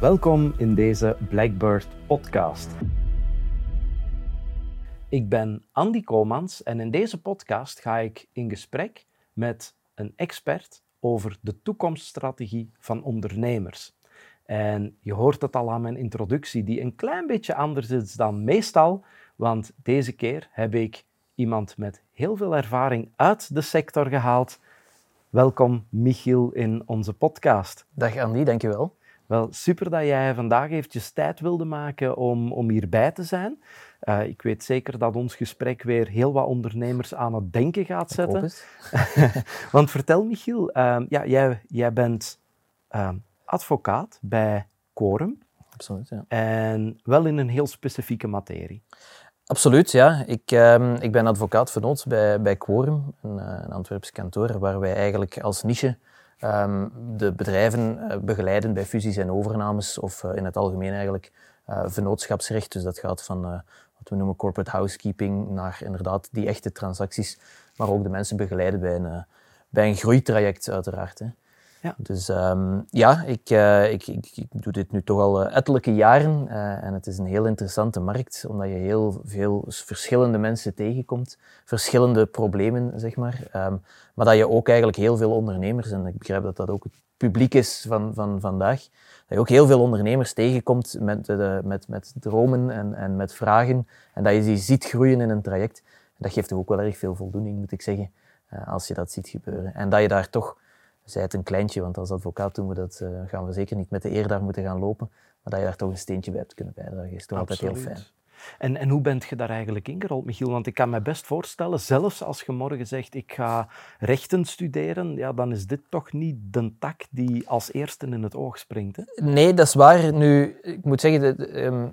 Welkom in deze Blackbird podcast. Ik ben Andy Komans en in deze podcast ga ik in gesprek met een expert over de toekomststrategie van ondernemers. En je hoort het al aan mijn introductie, die een klein beetje anders is dan meestal, want deze keer heb ik iemand met heel veel ervaring uit de sector gehaald. Welkom, Michiel, in onze podcast. Dag Andy, dankjewel. Wel, super dat jij vandaag eventjes tijd wilde maken om, om hierbij te zijn. Uh, ik weet zeker dat ons gesprek weer heel wat ondernemers aan het denken gaat zetten. Want vertel, Michiel, uh, ja, jij, jij bent uh, advocaat bij Quorum. Absoluut, ja. En wel in een heel specifieke materie. Absoluut, ja. Ik, uh, ik ben advocaat vernoot bij, bij Quorum, een, eh, een Antwerps kantoor, waar wij eigenlijk als niche um, de bedrijven eh, begeleiden bij fusies en overnames, of uh, in het algemeen eigenlijk uh, vennootschapsrecht. Dus dat gaat van wat we noemen corporate housekeeping naar inderdaad die echte transacties, maar ook de mensen begeleiden bij een, bij een groeitraject uiteraard. Hè. Dus um, ja, ik, uh, ik, ik, ik, doe dit nu toch al uh, ettelijke jaren uh, en het is een heel interessante markt, omdat je heel veel verschillende mensen tegenkomt, verschillende problemen, zeg maar. Um, maar dat je ook eigenlijk heel veel ondernemers, en ik begrijp dat dat ook het publiek is van, van vandaag, dat je ook heel veel ondernemers tegenkomt met, met, met dromen en, en met vragen en dat je die ziet groeien in een traject. Dat geeft ook wel erg veel voldoening, moet ik zeggen, als je dat ziet gebeuren. En dat je daar toch zij het een kleintje, want als advocaat doen we dat, uh, gaan we zeker niet met de eer daar moeten gaan lopen. Maar dat je daar toch een steentje bij hebt kunnen bijdragen, is toch altijd heel fijn. En, en hoe bent je daar eigenlijk ingerold, Michiel? Want ik kan me best voorstellen, zelfs als je morgen zegt ik ga rechten studeren, ja, dan is dit toch niet de tak die als eerste in het oog springt. Hè? Nee, dat is waar. Nu, ik moet zeggen, de, um,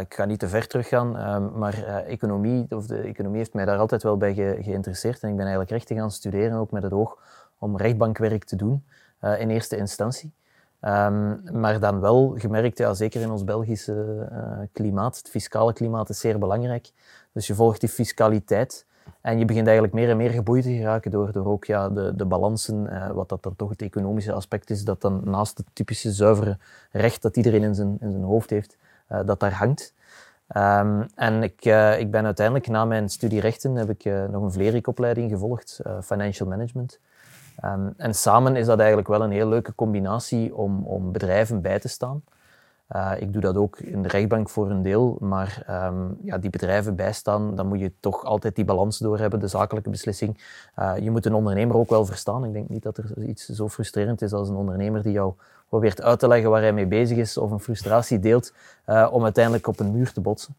ik ga niet te ver teruggaan, um, maar uh, economie, of de economie heeft mij daar altijd wel bij ge, geïnteresseerd. En ik ben eigenlijk rechten gaan studeren, ook met het oog om rechtbankwerk te doen uh, in eerste instantie. Um, maar dan wel gemerkt, ja, zeker in ons Belgische uh, klimaat, het fiscale klimaat is zeer belangrijk. Dus je volgt die fiscaliteit en je begint eigenlijk meer en meer geboeid te geraken door, door ook ja, de, de balansen, uh, wat dat dan toch het economische aspect is, dat dan naast het typische zuivere recht dat iedereen in zijn, in zijn hoofd heeft, dat daar hangt. Um, en ik, ik ben uiteindelijk na mijn studie rechten heb ik nog een Vlerik-opleiding gevolgd, Financial Management. Um, en samen is dat eigenlijk wel een heel leuke combinatie om, om bedrijven bij te staan. Uh, ik doe dat ook in de rechtbank voor een deel, maar um, ja, die bedrijven bijstaan, dan moet je toch altijd die balans doorhebben, de zakelijke beslissing. Uh, je moet een ondernemer ook wel verstaan. Ik denk niet dat er iets zo frustrerend is als een ondernemer die jou probeert uit te leggen waar hij mee bezig is of een frustratie deelt uh, om uiteindelijk op een muur te botsen.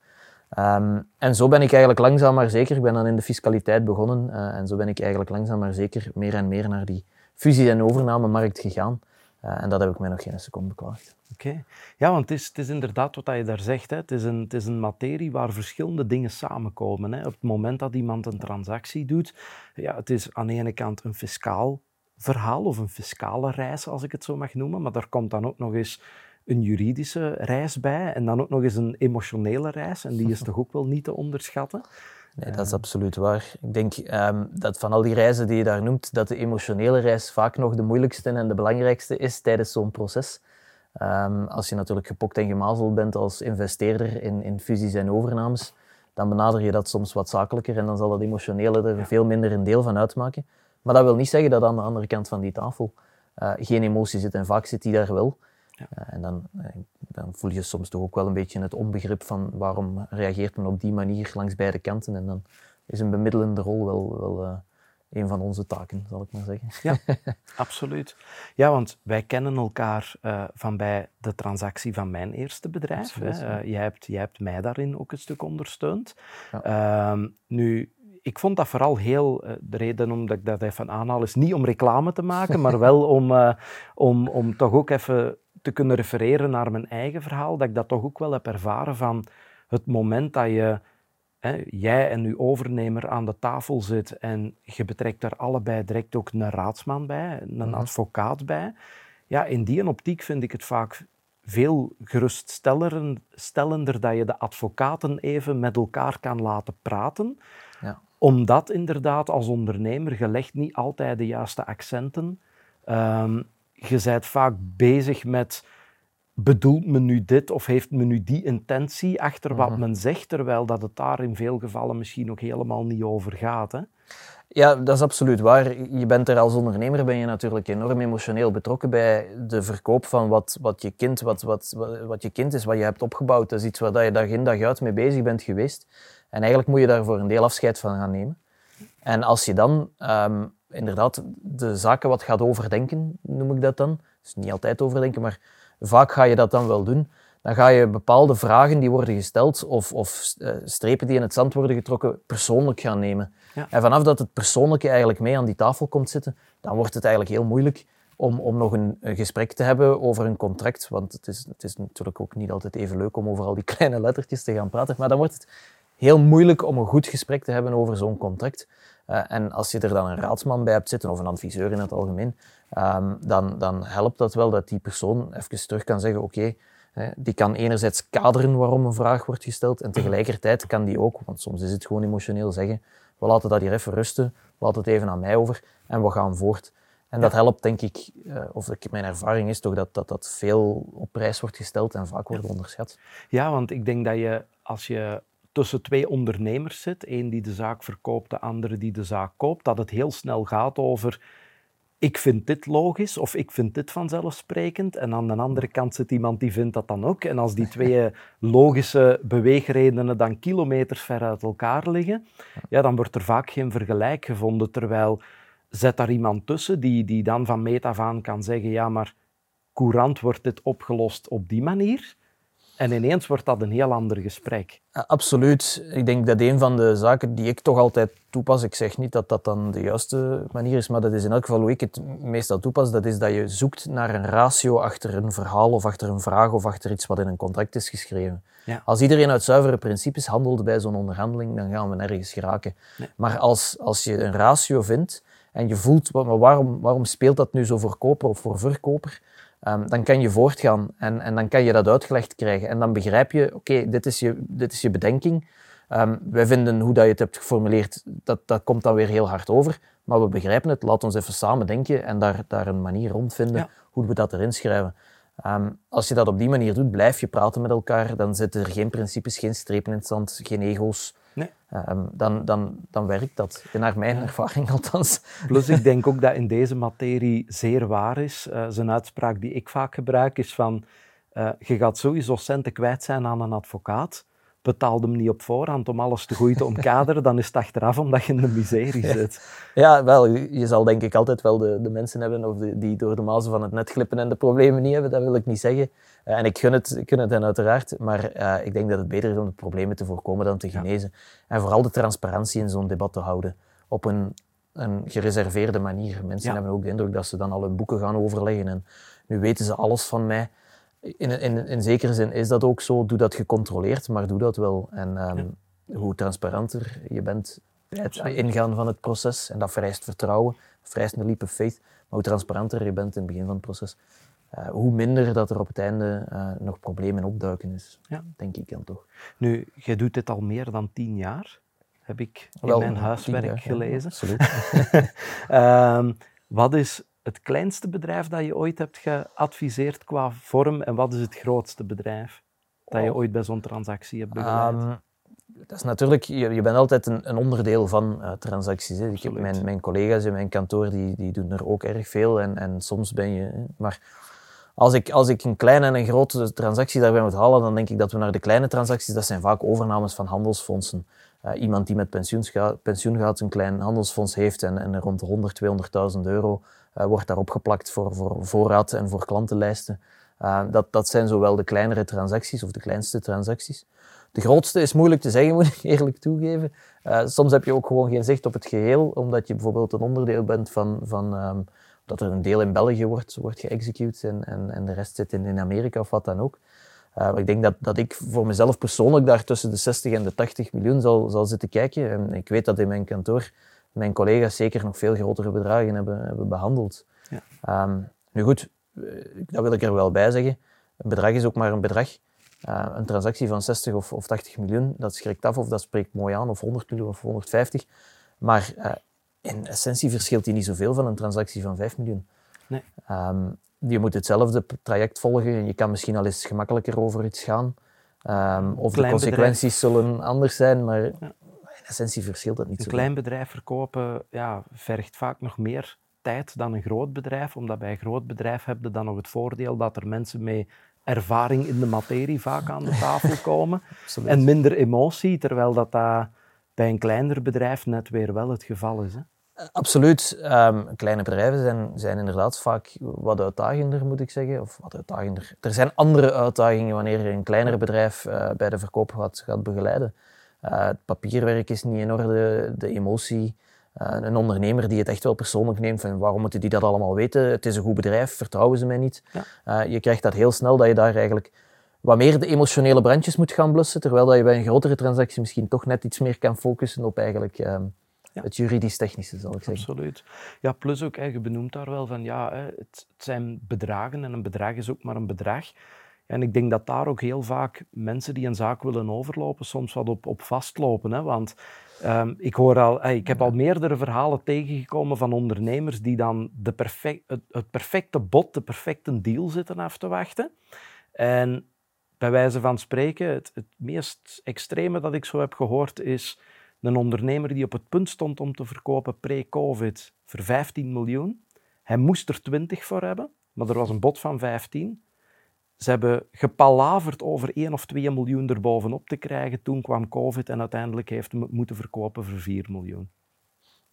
Um, en zo ben ik eigenlijk langzaam maar zeker, ik ben dan in de fiscaliteit begonnen, uh, en zo ben ik eigenlijk langzaam maar zeker meer en meer naar die fusie- en overnamemarkt gegaan. Uh, en dat heb ik mij nog geen seconde beklaagd. Oké. Ja, want het is, het is inderdaad wat je daar zegt. Hè. Het, is een, het is een materie waar verschillende dingen samenkomen. Hè. Op het moment dat iemand een transactie doet, ja, het is aan de ene kant een fiscaal verhaal of een fiscale reis, als ik het zo mag noemen, maar daar komt dan ook nog eens een juridische reis bij en dan ook nog eens een emotionele reis. En die is toch ook wel niet te onderschatten? Nee, dat is absoluut waar. Ik denk um, dat van al die reizen die je daar noemt, dat de emotionele reis vaak nog de moeilijkste en de belangrijkste is tijdens zo'n proces. Um, als je natuurlijk gepokt en gemazeld bent als investeerder in, in fusies en overnames, dan benader je dat soms wat zakelijker en dan zal dat emotionele er veel minder een deel van uitmaken. Maar dat wil niet zeggen dat aan de andere kant van die tafel uh, geen emotie zit en vaak zit die daar wel. Ja. Uh, en dan, uh, dan, voel je soms toch ook wel een beetje het onbegrip van waarom reageert men op die manier langs beide kanten. En dan is een bemiddelende rol wel, wel uh, een van onze taken, zal ik maar zeggen. Ja, absoluut. Ja, want wij kennen elkaar van bij de transactie van mijn eerste bedrijf. Absoluut, hè. jij, hebt, jij hebt mij daarin ook een stuk ondersteund. Ja. Ehm, nu, ik vond dat vooral heel, de reden omdat ik dat even aanhaal, is niet om reclame te maken, maar wel om, uh, om, om toch ook even te kunnen refereren naar mijn eigen verhaal, dat ik dat toch ook wel heb ervaren van het moment dat je, hè, jij en uw overnemer aan de tafel zit en je betrekt daar allebei direct ook een raadsman bij, een mm-hmm. advocaat bij. Ja, in die optiek vind ik het vaak veel geruststellender dat je de advocaten even met elkaar kan laten praten. Ja. Omdat inderdaad als ondernemer, je legt niet altijd de juiste accenten. Um, je bent vaak bezig met bedoelt men nu dit of heeft men nu die intentie achter wat Mhm. men zegt, terwijl dat het daar in veel gevallen misschien ook helemaal niet over gaat. Hè? Ja, dat is absoluut waar. Je bent er als ondernemer ben je natuurlijk enorm emotioneel betrokken bij de verkoop van wat, wat je kind, wat, wat, wat, je kind is, wat je hebt opgebouwd. Dat is iets waar dat je dag in dag uit mee bezig bent geweest. En eigenlijk moet je daar voor een deel afscheid van gaan nemen. En als je dan ehm, inderdaad de zaken wat gaat overdenken, noem ik dat dan. Dus niet altijd overdenken, maar vaak ga je dat dan wel doen. Dan ga je bepaalde vragen die worden gesteld of, of eh, strepen die in het zand worden getrokken persoonlijk gaan nemen. Ja. En vanaf dat het persoonlijke eigenlijk mee aan die tafel komt zitten, dan wordt het eigenlijk heel moeilijk om, om nog een, een gesprek te hebben over een contract. Want het is, het is natuurlijk ook niet altijd even leuk om over al die kleine lettertjes te gaan praten. Maar dan wordt het heel moeilijk om een goed gesprek te hebben over zo'n contract. Uh, en als je er dan een raadsman bij hebt zitten, of een adviseur in het algemeen, um, dan, dan helpt dat wel dat die persoon even terug kan zeggen, oké, okay, die kan enerzijds kaderen waarom een vraag wordt gesteld en tegelijkertijd kan die ook, want soms is het gewoon emotioneel, zeggen, we laten dat hier even rusten, laten het even aan mij over en we gaan voort. En dat helpt, denk ik, uh, of ik, mijn ervaring is toch dat, dat dat veel op prijs wordt gesteld en vaak wordt onderschat. Ja, want ik denk dat je, als je tussen twee ondernemers zit, één die de zaak verkoopt, de andere die de zaak koopt, dat het heel snel gaat over ik vind dit logisch of ik vind dit vanzelfsprekend. En aan de andere kant zit iemand die vindt dat dan ook. En als die twee logische beweegredenen dan kilometers ver uit elkaar liggen, ja, dan wordt er vaak geen vergelijk gevonden. Terwijl zet daar iemand tussen die, die dan van meet af aan kan zeggen, ja, maar courant wordt dit opgelost op die manier. En ineens wordt dat een heel ander gesprek. Absoluut. Ik denk dat een van de zaken die ik toch altijd toepas, ik zeg niet dat dat dan de juiste manier is, maar dat is in elk geval hoe ik het meestal toepas, dat is dat je zoekt naar een ratio achter een verhaal of achter een vraag of achter iets wat in een contract is geschreven. Ja. Als iedereen uit zuivere principes handelt bij zo'n onderhandeling, dan gaan we nergens geraken. Nee. Maar als, als je een ratio vindt en je voelt, maar waarom, waarom speelt dat nu zo voor koper of voor verkoper? Um, dan kan je voortgaan en, en dan kan je dat uitgelegd krijgen. En dan begrijp je, oké, dit, is je, dit is je bedenking. Um, wij vinden hoe dat je het hebt geformuleerd, dat, dat komt dan weer heel hard over. Maar we begrijpen het, laat ons even samen denken en daar, daar een manier rond vinden Ja. hoe we dat erin schrijven. Um, als je dat op die manier doet, blijf je praten met elkaar. Dan zitten er geen principes, geen strepen in het zand, geen ego's. Nee. Um, dan, dan, dan werkt dat, naar mijn ervaring althans. Plus, ik denk ook dat in deze materie zeer waar is. Uh, zijn uitspraak die ik vaak gebruik is van uh, je gaat sowieso centen kwijt zijn aan een advocaat. Betaal hem niet op voorhand om alles te goed te omkaderen, dan is het achteraf omdat je in de miserie zit. Ja, wel, je zal denk ik altijd wel de, de mensen hebben of de, die door de mazen van het net glippen en de problemen niet hebben, dat wil ik niet zeggen. Uh, en ik gun het, ik gun het hen uiteraard, maar uh, ik denk dat het beter is om de problemen te voorkomen dan te genezen. Ja. En vooral de transparantie in zo'n debat te houden op een, een gereserveerde manier. Mensen Ja. hebben ook de indruk dat ze dan al hun boeken gaan overleggen en nu weten ze alles van mij. In, in, in zekere zin is dat ook zo. Doe dat gecontroleerd, maar doe dat wel. En um, hoe transparanter je bent bij het ingaan van het proces, en dat vereist vertrouwen, vereist een leap of faith, maar hoe transparanter je bent in het begin van het proces, uh, hoe minder dat er op het einde uh, nog problemen opduiken is, Ja. denk ik dan toch. Nu, jij doet dit al meer dan tien jaar, heb ik in Wel, mijn huiswerk jaar, ja, gelezen. absoluut. Ehm, wat is het kleinste bedrijf dat je ooit hebt geadviseerd qua vorm en wat is het grootste bedrijf dat je Oh. ooit bij zo'n transactie hebt begeleid? Ehm, dat is natuurlijk, je, je bent altijd een, een onderdeel van uh, transacties. Hè. Ik heb mijn, mijn collega's in mijn kantoor, die, die doen er ook erg veel. En, en soms ben je... hè, Maar als ik, als ik een kleine en een grote transactie daarbij moet halen, dan denk ik dat we naar de kleine transacties, dat zijn vaak overnames van handelsfondsen. Uh, iemand die met pensioen, ga, pensioen gaat, een klein handelsfonds heeft en, en rond de 100, 200.000 euro wordt daar opgeplakt voor, voor voorraad en voor klantenlijsten. Uh, dat, dat zijn zowel de kleinere transacties of de kleinste transacties. De grootste is moeilijk te zeggen, moet ik eerlijk toegeven. Uh, soms heb je ook gewoon geen zicht op het geheel, omdat je bijvoorbeeld een onderdeel bent van, van um, dat er een deel in België wordt, wordt geëxecute en, en, de rest zit in, in Amerika of wat dan ook. Uh, ik denk dat, dat ik voor mezelf persoonlijk daar tussen de 60 en de 80 miljoen zal, zal zitten kijken. En ik weet dat in mijn kantoor mijn collega's zeker nog veel grotere bedragen hebben, hebben behandeld. Ja. Um, nu goed, dat wil ik er wel bij zeggen. Een bedrag is ook maar een bedrag. Uh, een transactie van 60 of, of 80 miljoen, dat schrikt af of dat spreekt mooi aan, of 100 miljoen of 150. Maar uh, in essentie verschilt die niet zoveel van een transactie van 5 miljoen. Nee. Um, je moet hetzelfde traject volgen en je kan misschien al eens gemakkelijker over iets gaan. Um, of de consequenties zullen anders zijn, maar essentie verschilt dat niet een zo. Een klein bedrijf verkopen ja, vergt vaak nog meer tijd dan een groot bedrijf, omdat bij een groot bedrijf heb je dan nog het voordeel dat er mensen mee ervaring in de materie vaak aan de tafel komen en minder emotie, terwijl dat, dat bij een kleiner bedrijf net weer wel het geval is. Hè? Eh, absoluut. Um, kleine bedrijven zijn, zijn inderdaad vaak wat uitdagender, moet ik zeggen. Of wat uitdagender. Er zijn andere uitdagingen wanneer je een kleiner bedrijf uh, bij de verkoop gaat, gaat begeleiden. Uh, het papierwerk is niet in orde, de emotie. een ondernemer die het echt wel persoonlijk neemt van waarom moeten die dat allemaal weten? Het is een goed bedrijf, vertrouwen ze mij niet? Ja. je krijgt dat heel snel dat je daar eigenlijk wat meer de emotionele brandjes moet gaan blussen, terwijl dat je bij een grotere transactie misschien toch net iets meer kan focussen op eigenlijk ehm, het juridisch-technische, zal ik zeggen. Absoluut. Ja, plus ook, je benoemt daar wel van, ja, het, het, zijn bedragen en een bedrag is ook maar een bedrag. En ik denk dat daar ook heel vaak mensen die een zaak willen overlopen soms wat op, op vastlopen. Hè? Want um, ik, hoor al, ik heb al meerdere verhalen tegengekomen van ondernemers die dan de perfect, het, het perfecte bod, de perfecte deal zitten af te wachten. En bij wijze van spreken, het, het meest extreme dat ik zo heb gehoord is een ondernemer die op het punt stond om te verkopen pre-COVID voor 15 miljoen. Hij moest er 20 voor hebben, maar er was een bod van 15. Ze hebben gepalaverd over 1 of 2 miljoen erbovenop te krijgen. Toen kwam COVID en uiteindelijk heeft hij moeten verkopen voor 4 miljoen.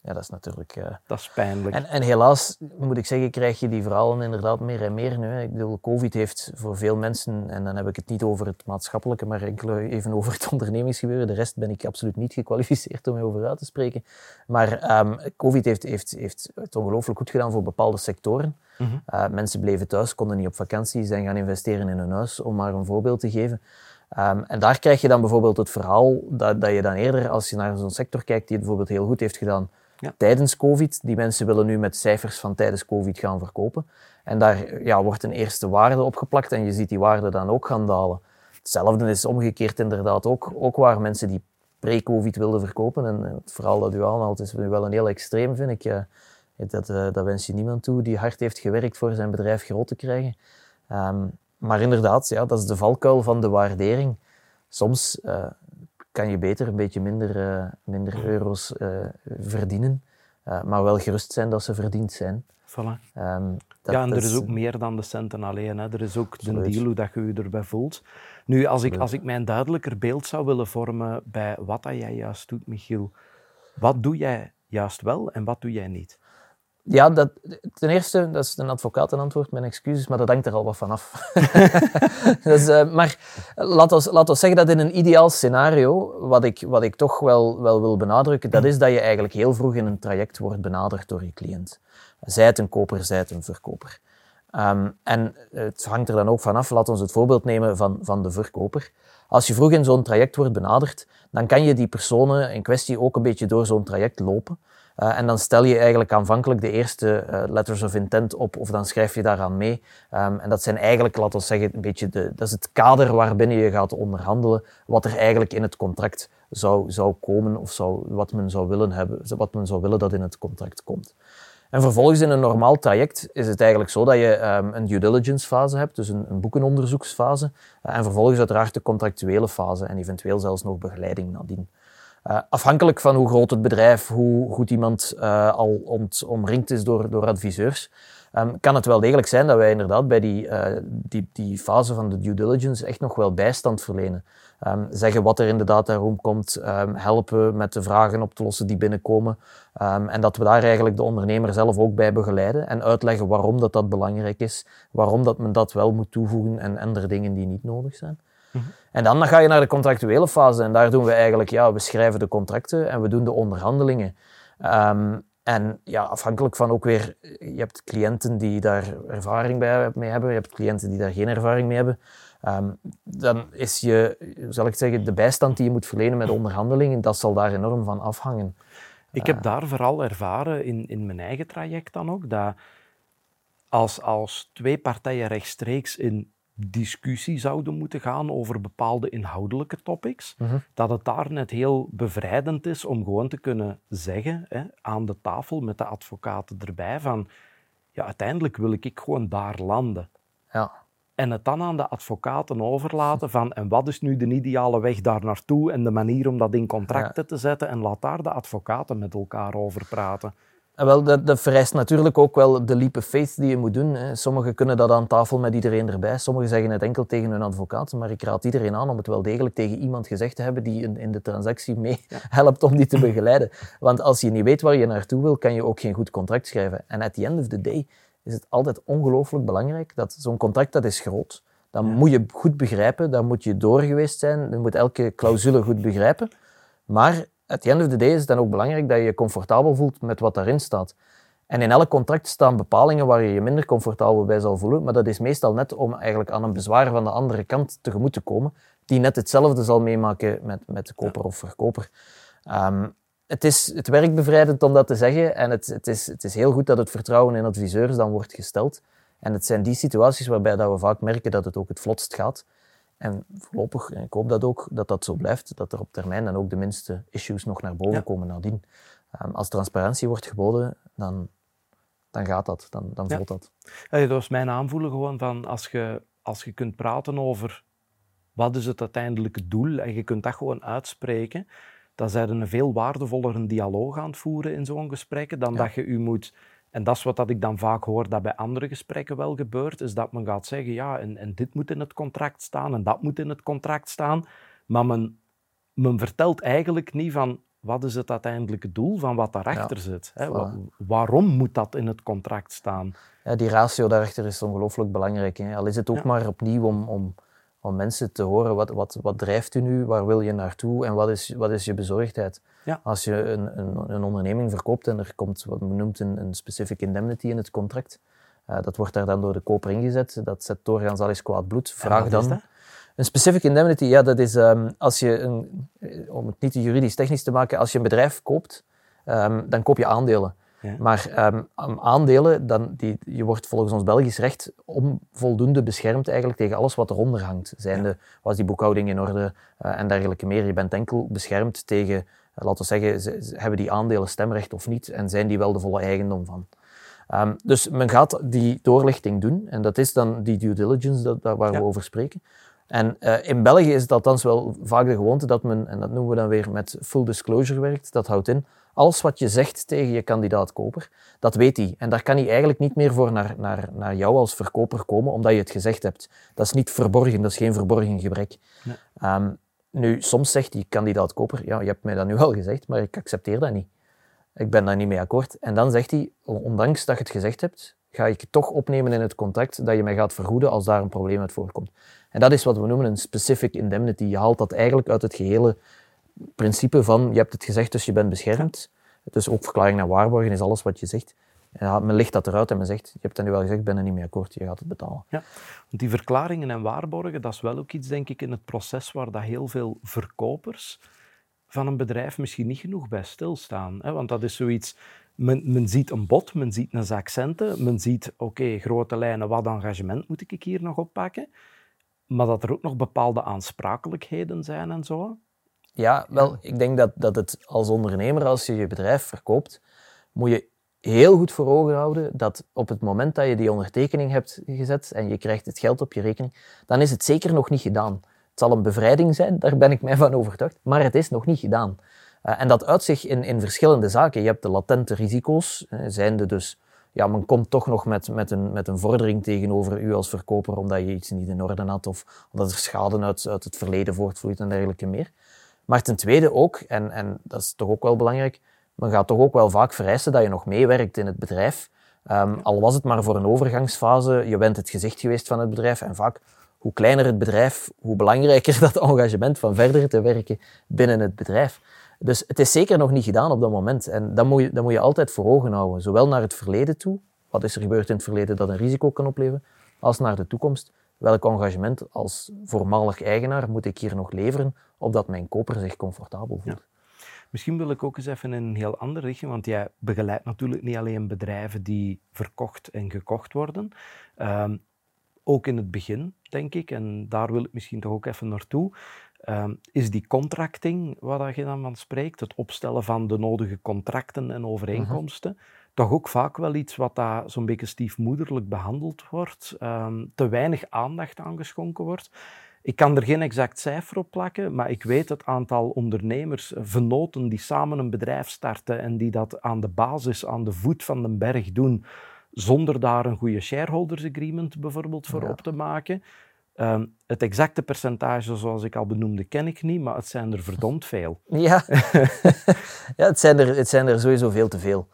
Ja, dat is natuurlijk... Uh... Dat is pijnlijk. En, en, helaas, moet ik zeggen, krijg je die verhalen inderdaad meer en meer nu. Hè. Ik bedoel, COVID heeft voor veel mensen, en dan heb ik het niet over het maatschappelijke, maar enkel even over het ondernemingsgebeuren. De rest ben ik absoluut niet gekwalificeerd om over uit te spreken. Maar um, COVID heeft, heeft, heeft het ongelooflijk goed gedaan voor bepaalde sectoren. Mm -hmm. uh, mensen bleven thuis, konden niet op vakantie, zijn gaan investeren in hun huis, om maar een voorbeeld te geven. Um, en daar krijg je dan bijvoorbeeld het verhaal dat, dat je dan eerder, als je naar zo'n sector kijkt die het bijvoorbeeld heel goed heeft gedaan, tijdens COVID. Die mensen willen nu met cijfers van tijdens COVID gaan verkopen. En daar ja, wordt een eerste waarde opgeplakt en je ziet die waarde dan ook gaan dalen. Hetzelfde is omgekeerd inderdaad ook, ook waar mensen die pre-COVID wilden verkopen. En het verhaal dat u aanhaalt is nu wel een heel extreem, vind ik. Dat, uh, dat wens je niemand toe die hard heeft gewerkt voor zijn bedrijf groot te krijgen. Um, maar inderdaad, ja, dat is de valkuil van de waardering. Soms uh, kan je beter een beetje minder, uh, minder euro's uh, verdienen, uh, maar wel gerust zijn dat ze verdiend zijn. Voilà. Um, dat, ja, en er is ook meer dan de centen alleen. Hè. Er is ook de deal, hoe dat je je erbij voelt. Nu, als ik, als ik mij een duidelijker beeld zou willen vormen bij wat dat jij juist doet, Michiel, wat doe jij juist wel en wat doe jij niet? Ja, dat, ten eerste, dat is een advocatenantwoord, mijn excuses, maar dat hangt er al wat van af. dus, uh, maar laten we zeggen dat in een ideaal scenario, wat ik, wat ik toch wel, wel wil benadrukken, dat is dat je eigenlijk heel vroeg in een traject wordt benaderd door je cliënt. Zij het een koper, zij het een verkoper. Um, en het hangt er dan ook vanaf, laten we het voorbeeld nemen van, van de verkoper. Als je vroeg in zo'n traject wordt benaderd, dan kan je die personen in kwestie ook een beetje door zo'n traject lopen. Uh, en dan stel je eigenlijk aanvankelijk de eerste uh, letters of intent op, of dan schrijf je daaraan mee. Um, en dat zijn eigenlijk, laten we zeggen, een beetje de, dat is het kader waarbinnen je gaat onderhandelen, wat er eigenlijk in het contract zou, zou komen, of zou, wat men zou willen hebben, wat men zou willen dat in het contract komt. En vervolgens in een normaal traject is het eigenlijk zo dat je um, een due diligence fase hebt, dus een, een boekenonderzoeksfase, uh, en vervolgens uiteraard de contractuele fase en eventueel zelfs nog begeleiding nadien. Uh, afhankelijk van hoe groot het bedrijf, hoe goed iemand uh, al ont, omringd is door, door adviseurs, um, kan het wel degelijk zijn dat wij inderdaad bij die, uh, die, die fase van de due diligence echt nog wel bijstand verlenen. Um, zeggen wat er in de dataroom komt, um, helpen met de vragen op te lossen die binnenkomen. en dat we daar eigenlijk de ondernemer zelf ook bij begeleiden en uitleggen waarom dat, dat belangrijk is, waarom dat men dat wel moet toevoegen en andere dingen die niet nodig zijn. En dan, ga je naar de contractuele fase en daar doen we eigenlijk, ja, we schrijven de contracten en we doen de onderhandelingen. Um, en ja, afhankelijk van ook weer, je hebt cliënten die daar ervaring bij, mee hebben, je hebt cliënten die daar geen ervaring mee hebben. Um, dan is je, zal ik zeggen, de bijstand die je moet verlenen met onderhandelingen, dat zal daar enorm van afhangen. Ik heb daar vooral ervaren in, in mijn eigen traject dan ook, dat als, als twee partijen rechtstreeks in discussie zouden moeten gaan over bepaalde inhoudelijke topics, -hmm. dat het daar net heel bevrijdend is om gewoon te kunnen zeggen hè, aan de tafel met de advocaten erbij van ja, uiteindelijk wil ik gewoon daar landen. Ja. En het dan aan de advocaten overlaten van en wat is nu de ideale weg daar naartoe en de manier om dat in contracten te zetten en laat daar de advocaten met elkaar over praten. En wel, dat, dat, vereist natuurlijk ook wel de leap of faith die je moet doen. Hè. Sommigen kunnen dat aan tafel met iedereen erbij. Sommigen zeggen het enkel tegen hun advocaat. Maar ik raad iedereen aan om het wel degelijk tegen iemand gezegd te hebben die in, in de transactie mee helpt om die te begeleiden. Want als je niet weet waar je naartoe wil, kan je ook geen goed contract schrijven. En at the end of the day is het altijd ongelooflijk belangrijk dat zo'n contract dat is groot. Dan moet je goed begrijpen, dan moet je door geweest zijn, je moet elke clausule goed begrijpen. Maar at the end of the day is het dan ook belangrijk dat je je comfortabel voelt met wat daarin staat. En in elk contract staan bepalingen waar je je minder comfortabel bij zal voelen, maar dat is meestal net om eigenlijk aan een bezwaar van de andere kant tegemoet te komen, die net hetzelfde zal meemaken met, met de koper of verkoper. Um, het, is, het bevrijdend om dat te zeggen en het, het, is, het is heel goed dat het vertrouwen in adviseurs dan wordt gesteld. En het zijn die situaties waarbij dat we vaak merken dat het ook het vlotst gaat. En voorlopig, en ik hoop dat ook, dat dat zo blijft, dat er op termijn dan ook de minste issues nog naar boven komen nadien. Um, als transparantie wordt geboden, dan, dan gaat dat, dan, dan voelt dat. Ja, dat was mijn aanvoelen gewoon van als je, als je kunt praten over wat is het uiteindelijke doel en je kunt dat gewoon uitspreken, dan zijn een veel waardevoller dialoog aan het voeren in zo'n gesprekken dan dat je u moet... En dat is wat dat ik dan vaak hoor dat bij andere gesprekken wel gebeurt, is dat men gaat zeggen, ja, en, en dit moet in het contract staan en dat moet in het contract staan, maar men, men vertelt eigenlijk niet van wat is het uiteindelijke doel van wat daarachter zit. Hè? waarom moet dat in het contract staan? Ja, die ratio daarachter is ongelooflijk belangrijk. Hè? Al is het ook maar opnieuw om, om om mensen te horen wat, wat, wat drijft u nu, waar wil je naartoe en wat is, wat is je bezorgdheid. Ja. Als je een, een, een, onderneming verkoopt en er komt wat men noemt een, een specific indemnity in het contract, uh, dat wordt daar dan door de koper ingezet, dat zet doorgaans al eens kwaad bloed. Vraag dan. Een specific indemnity, ja, dat is um, als je, een, om het niet juridisch technisch te maken, als je een bedrijf koopt, um, dan koop je aandelen. Maar um, aandelen, dan, die, je wordt volgens ons Belgisch recht onvoldoende beschermd eigenlijk tegen alles wat eronder hangt. Zijnde, was die boekhouding in orde uh, en dergelijke meer. Je bent enkel beschermd tegen, uh, laten we zeggen, ze, hebben die aandelen stemrecht of niet en zijn die wel de volle eigendom van. Um, dus men gaat die doorlichting doen en dat is dan die due diligence dat, dat waar we over spreken. En uh, in België is het althans wel vaak de gewoonte dat men, en dat noemen we dan weer met full disclosure werkt. Dat houdt in, alles wat je zegt tegen je kandidaat-koper, dat weet hij. En daar kan hij eigenlijk niet meer voor naar, naar, naar jou als verkoper komen, omdat je het gezegd hebt. Dat is niet verborgen, dat is geen verborgen gebrek. Um, nu, soms zegt die kandidaat-koper, ja, je hebt mij dat nu al gezegd, maar ik accepteer dat niet. Ik ben daar niet mee akkoord. En dan zegt hij, ondanks dat je het gezegd hebt, ga ik toch opnemen in het contract dat je mij gaat vergoeden als daar een probleem uit voorkomt. En dat is wat we noemen een specific indemnity. Je haalt dat eigenlijk uit het gehele principe van, je hebt het gezegd, dus je bent beschermd. Dus ook verklaring naar waarborgen is alles wat je zegt. Ja, men ligt dat eruit en men zegt, je hebt dat nu wel gezegd, ik ben er niet mee akkoord, je gaat het betalen. Ja, want die verklaringen en waarborgen, dat is wel ook iets, denk ik, in het proces waar dat heel veel verkopers van een bedrijf misschien niet genoeg bij stilstaan. Hè? Want dat is zoiets, men, men ziet een bod, men ziet een zak centen, men ziet, oké, grote lijnen, wat engagement moet ik hier nog oppakken? Maar dat er ook nog bepaalde aansprakelijkheden zijn en zo. Ja, wel, ik denk dat, dat het als ondernemer, als je je bedrijf verkoopt, moet je heel goed voor ogen houden dat op het moment dat je die ondertekening hebt gezet en je krijgt het geld op je rekening, dan is het zeker nog niet gedaan. Het zal een bevrijding zijn, daar ben ik mij van overtuigd, maar het is nog niet gedaan. Uh, en dat uit zich in, in verschillende zaken. Je hebt de latente risico's, uh, zijnde dus, ja, men komt toch nog met, met, een, met een vordering tegenover u als verkoper omdat je iets niet in orde had of omdat er schade uit, uit het verleden voortvloeit en dergelijke meer. Maar ten tweede ook, en, en dat is toch ook wel belangrijk, men gaat toch ook wel vaak vereisen dat je nog meewerkt in het bedrijf. Um, al was het maar voor een overgangsfase, je bent het gezicht geweest van het bedrijf. En vaak, hoe kleiner het bedrijf, hoe belangrijker dat engagement van verder te werken binnen het bedrijf. Dus het is zeker nog niet gedaan op dat moment. En dat moet je, dat moet je altijd voor ogen houden. Zowel naar het verleden toe, wat is er gebeurd in het verleden dat een risico kan opleveren, als naar de toekomst welk engagement als voormalig eigenaar moet ik hier nog leveren, opdat mijn koper zich comfortabel voelt. Misschien wil ik ook eens even in een heel andere richting, want jij begeleidt natuurlijk niet alleen bedrijven die verkocht en gekocht worden. Um, ook in het begin, denk ik, en daar wil ik misschien toch ook even naartoe, um, is die contracting, waar je dan van spreekt, het opstellen van de nodige contracten en overeenkomsten. Toch ook vaak wel iets wat daar zo'n beetje stiefmoederlijk behandeld wordt, um, te weinig aandacht aan geschonken wordt. Ik kan er geen exact cijfer op plakken, maar ik weet het aantal ondernemers, venoten die samen een bedrijf starten en die dat aan de basis, aan de voet van de berg doen, zonder daar een goede shareholders agreement bijvoorbeeld voor op te maken. Um, het exacte percentage, zoals ik al benoemde, ken ik niet, maar het zijn er verdomd veel. Ja, ja het, zijn er, het zijn er sowieso veel te veel.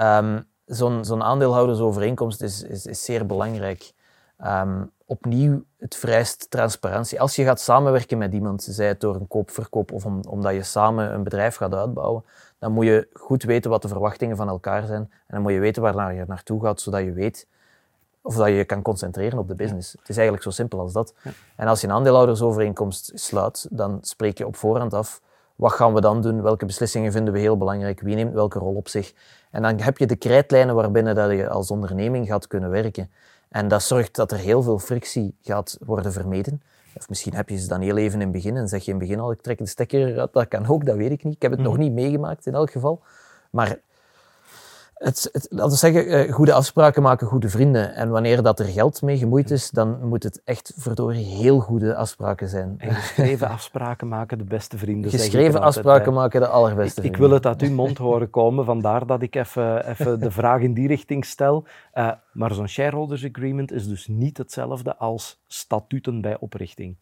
Um, Zo'n zo aandeelhoudersovereenkomst is, is, is zeer belangrijk. Um, opnieuw, het vereist transparantie. Als je gaat samenwerken met iemand, zij het door een koop-verkoop of om, omdat je samen een bedrijf gaat uitbouwen, dan moet je goed weten wat de verwachtingen van elkaar zijn. En dan moet je weten waar je naartoe gaat, zodat je weet of dat je je kan concentreren op de business. Het is eigenlijk zo simpel als dat. En als je een aandeelhoudersovereenkomst sluit, dan spreek je op voorhand af wat gaan we dan doen, welke beslissingen vinden we heel belangrijk, wie neemt welke rol op zich. En dan heb je de krijtlijnen waarbinnen dat je als onderneming gaat kunnen werken. En dat zorgt dat er heel veel frictie gaat worden vermeden. Of misschien heb je ze dan heel even in het begin en zeg je in het begin al, ik trek de stekker eruit. Dat kan ook, dat weet ik niet. Ik heb het nog mhm. niet meegemaakt in elk geval. Maar het, het, laten we zeggen, eh, goede afspraken maken goede vrienden. En wanneer dat er geld mee gemoeid is, dan moet het echt verdorie heel goede afspraken zijn. En geschreven afspraken maken de beste vrienden. Geschreven afspraken maken de allerbeste ik, vrienden. Ik wil het uit uw mond horen komen, vandaar dat ik even, even de vraag in die richting stel. Uh, maar zo'n shareholders agreement is dus niet hetzelfde als statuten bij oprichting.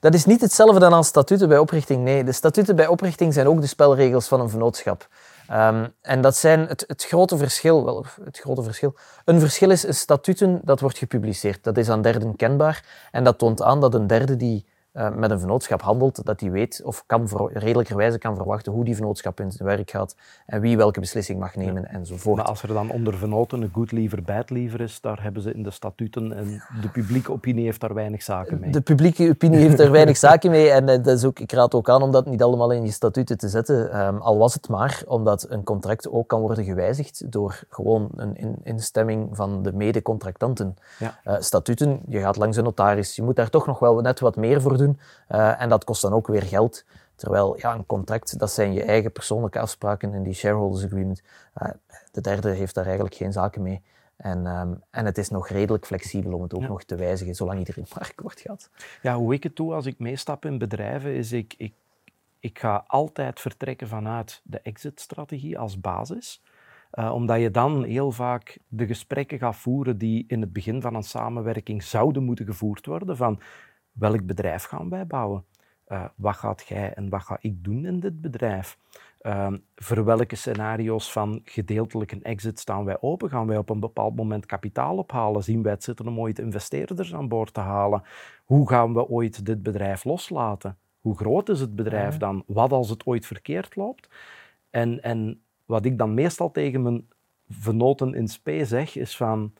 Dat is niet hetzelfde dan als statuten bij oprichting. Nee, de statuten bij oprichting zijn ook de spelregels van een vennootschap. Um, en dat zijn het, het, grote verschil, wel, het grote verschil. Een verschil is een statuten dat wordt gepubliceerd. Dat is aan derden kenbaar en dat toont aan dat een derde die uh, met een vennootschap handelt, dat hij weet of kan redelijkerwijze kan verwachten hoe die vennootschap in zijn werk gaat en wie welke beslissing mag nemen ja. enzovoort. Maar als er dan onder vennoten een goed liever, bad liever is, daar hebben ze in de statuten en de publieke opinie heeft daar weinig zaken mee. De publieke opinie heeft daar weinig zaken mee en eh, dat is ook, ik raad ook aan om dat niet allemaal in je statuten te zetten, um, al was het maar omdat een contract ook kan worden gewijzigd door gewoon een in, instemming van de mede-contractanten. Ja. Uh, statuten, je gaat langs een notaris, je moet daar toch nog wel net wat meer voor doen uh, en dat kost dan ook weer geld. Terwijl ja, een contract, dat zijn je eigen persoonlijke afspraken in die shareholders agreement. Uh, de derde heeft daar eigenlijk geen zaken mee. En, um, en het is nog redelijk flexibel om het ook ja. nog te wijzigen, zolang iedereen maar akkoord gaat. Ja, hoe ik het doe als ik meestap in bedrijven, is ik, ik, ik ga altijd vertrekken vanuit de exit-strategie als basis. Uh, omdat je dan heel vaak de gesprekken gaat voeren die in het begin van een samenwerking zouden moeten gevoerd worden. Van welk bedrijf gaan wij bouwen? Uh, wat gaat jij en wat ga ik doen in dit bedrijf? Uh, voor welke scenario's van gedeeltelijk een exit staan wij open? Gaan wij op een bepaald moment kapitaal ophalen? Zien wij het zitten om ooit investeerders aan boord te halen? Hoe gaan we ooit dit bedrijf loslaten? Hoe groot is het bedrijf dan? Wat als het ooit verkeerd loopt? En, en wat ik dan meestal tegen mijn venoten in spe zeg, is van...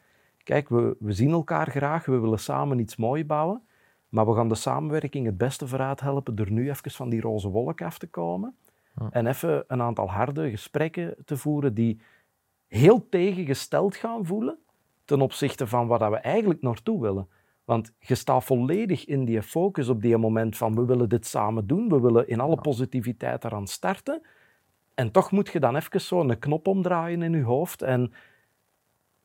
Kijk, we, we zien elkaar graag, we willen samen iets moois bouwen. Maar we gaan de samenwerking het beste vooruit helpen door nu even van die roze wolk af te komen. En even een aantal harde gesprekken te voeren die heel tegengesteld gaan voelen ten opzichte van waar we eigenlijk naartoe willen. Want je staat volledig in die focus op die moment van we willen dit samen doen, we willen in alle positiviteit eraan starten. En toch moet je dan even zo een knop omdraaien in je hoofd en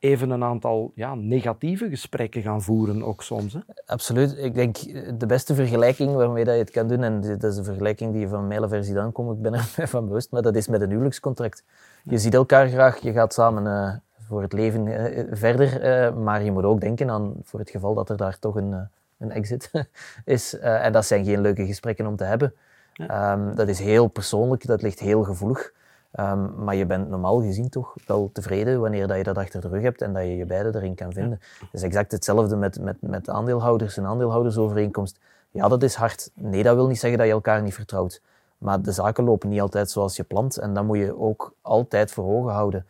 even een aantal ja, negatieve gesprekken gaan voeren, ook soms. Hè? Absoluut. Ik denk de beste vergelijking waarmee dat je het kan doen, en dat is een vergelijking die van mijle versie dan komt, ik ben er van bewust, maar dat is met een huwelijkscontract. Je ziet elkaar graag, je gaat samen uh, voor het leven uh, verder, uh, maar je moet ook denken aan voor het geval dat er daar toch een, een exit is. en dat zijn geen leuke gesprekken om te hebben. Ja. Um, dat is heel persoonlijk, dat ligt heel gevoelig. Um, maar je bent normaal gezien toch wel tevreden wanneer dat je dat achter de rug hebt en dat je je beide erin kan vinden. Het is exact hetzelfde met, met, met aandeelhouders en aandeelhoudersovereenkomst. Ja, dat is hard. Nee, dat wil niet zeggen dat je elkaar niet vertrouwt. Maar de zaken lopen niet altijd zoals je plant en dat moet je ook altijd voor ogen houden.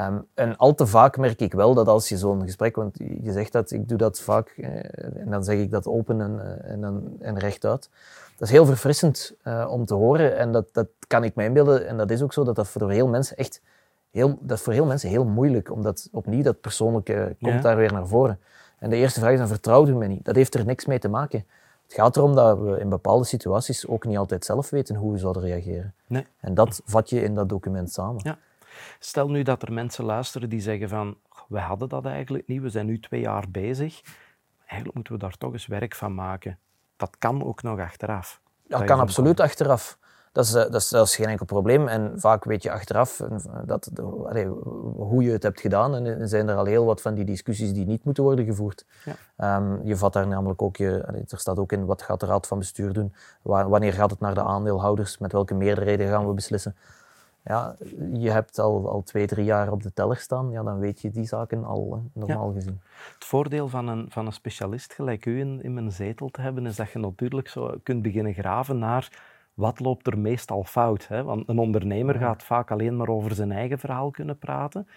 Um, en al te vaak merk ik wel dat als je zo'n gesprek, want je zegt dat, ik doe dat vaak, eh, en dan zeg ik dat open en, eh, en, en rechtuit. Dat is heel verfrissend uh, om te horen en dat, dat kan ik me inbeelden. En dat is ook zo dat dat voor heel mensen echt heel, dat is voor heel mensen heel moeilijk, omdat opnieuw dat persoonlijke komt ja. daar weer naar voren. En de eerste vraag is dan, vertrouwt u me niet? Dat heeft er niks mee te maken. Het gaat erom dat we in bepaalde situaties ook niet altijd zelf weten hoe we zouden reageren. Nee. En dat vat je in dat document samen. Ja. Stel nu dat er mensen luisteren die zeggen van, we hadden dat eigenlijk niet, we zijn nu twee jaar bezig. Eigenlijk moeten we daar toch eens werk van maken. Dat kan ook nog achteraf. Dat, kan absoluut achteraf. Dat is, dat, is, dat is, geen enkel probleem. En vaak weet je achteraf dat, allee, hoe je het hebt gedaan. En zijn er al heel wat van die discussies die niet moeten worden gevoerd. Ja. Um, je vat daar namelijk ook, je, er staat ook in wat gaat de raad van bestuur doen. Wanneer gaat het naar de aandeelhouders? Met welke meerderheden gaan we beslissen? Ja, je hebt al, al twee, drie jaar op de teller staan. Ja, dan weet je die zaken al normaal gezien. Het voordeel van een, van een specialist gelijk u in, in mijn zetel te hebben, is dat je natuurlijk zo kunt beginnen graven naar wat loopt er meestal fout? Hè? Want een ondernemer gaat vaak alleen maar over zijn eigen verhaal kunnen praten.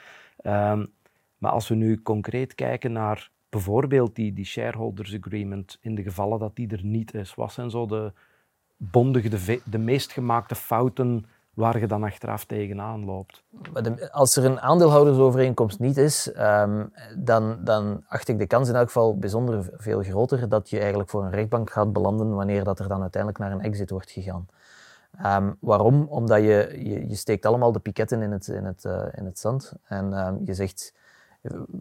Um, maar als we nu concreet kijken naar bijvoorbeeld die, die shareholders agreement, in de gevallen dat die er niet is, wat zijn zo de bondige, de, de meest gemaakte fouten waar je dan achteraf tegenaan loopt. Als er een aandeelhoudersovereenkomst niet is, um, dan, dan acht ik de kans in elk geval bijzonder veel groter dat je eigenlijk voor een rechtbank gaat belanden wanneer dat er dan uiteindelijk naar een exit wordt gegaan. Um, waarom? Omdat je, je, steekt allemaal de piketten in het, in het, uh, in het zand en um, je zegt,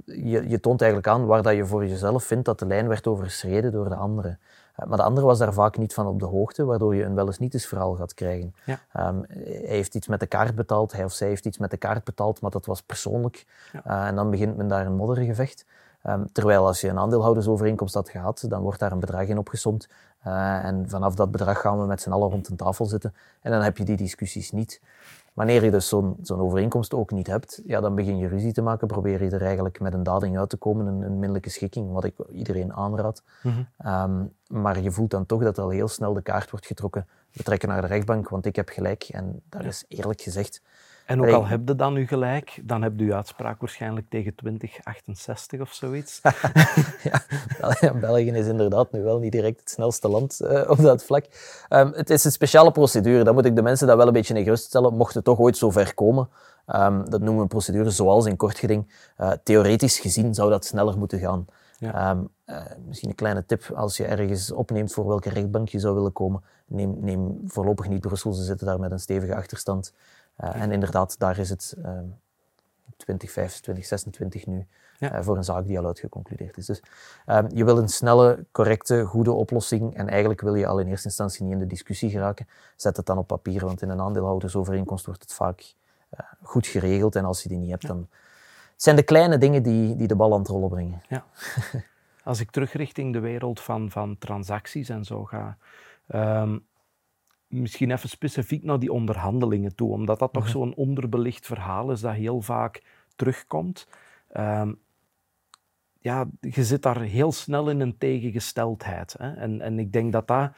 je, je toont eigenlijk aan waar dat je voor jezelf vindt dat de lijn werd overschreden door de anderen. Eh, maar de andere was daar vaak niet van op de hoogte, waardoor je een wel eens niet eens verhaal gaat krijgen. Ja. Um, hij heeft iets met de kaart betaald, hij of zij heeft iets met de kaart betaald, maar dat was persoonlijk. Ja. Uh, en dan begint men daar een moddergevecht. Um, terwijl als je een aandeelhoudersovereenkomst had gehad, dan wordt daar een bedrag in opgesomd. Uh, en vanaf dat bedrag gaan we met z'n allen rond een tafel zitten. En dan heb je die discussies niet. Wanneer je dus zo'n zo'n overeenkomst ook niet hebt, ja, dan begin je ruzie te maken, probeer je er eigenlijk met een dading uit te komen, een, een minderlijke schikking, wat ik iedereen aanraad. Mm um, maar je voelt dan toch dat al heel snel de kaart wordt getrokken. We trekken naar de rechtbank, want ik heb gelijk. En daar is eerlijk gezegd en ook al heb je dan nu gelijk, dan heb je uw uitspraak waarschijnlijk tegen 2068 of zoiets. ja, België is inderdaad nu wel niet direct het snelste land uh, op dat vlak. Um, het is een speciale procedure, dan moet ik de mensen dat wel een beetje in gerust stellen, mocht het toch ooit zo ver komen. Um, dat noemen we een procedure zoals in kort geding. Uh, theoretisch gezien zou dat sneller moeten gaan. Ja. Um, uh, misschien een kleine tip, als je ergens opneemt voor welke rechtbank je zou willen komen, neem, neem voorlopig niet Brussel, ze zitten daar met een stevige achterstand. Uh, en inderdaad, daar is het uh, 2025, 2026 nu ja. uh, voor een zaak die al uitgeconcludeerd is. Dus ehm, je wil een snelle, correcte, goede oplossing en eigenlijk wil je al in eerste instantie niet in de discussie geraken. Zet het dan op papier, want in een aandeelhoudersovereenkomst wordt het vaak eh, goed geregeld en als je die niet hebt, ja. dan... Het zijn de kleine dingen die, die de bal aan het rollen brengen. Ja. Als ik terug richting de wereld van, van transacties en zo ga, um, misschien even specifiek naar die onderhandelingen toe, omdat dat toch mhm. zo'n onderbelicht verhaal is dat heel vaak terugkomt. Um, ja, je zit daar heel snel in een tegengesteldheid. Hè? En, en ik denk dat dat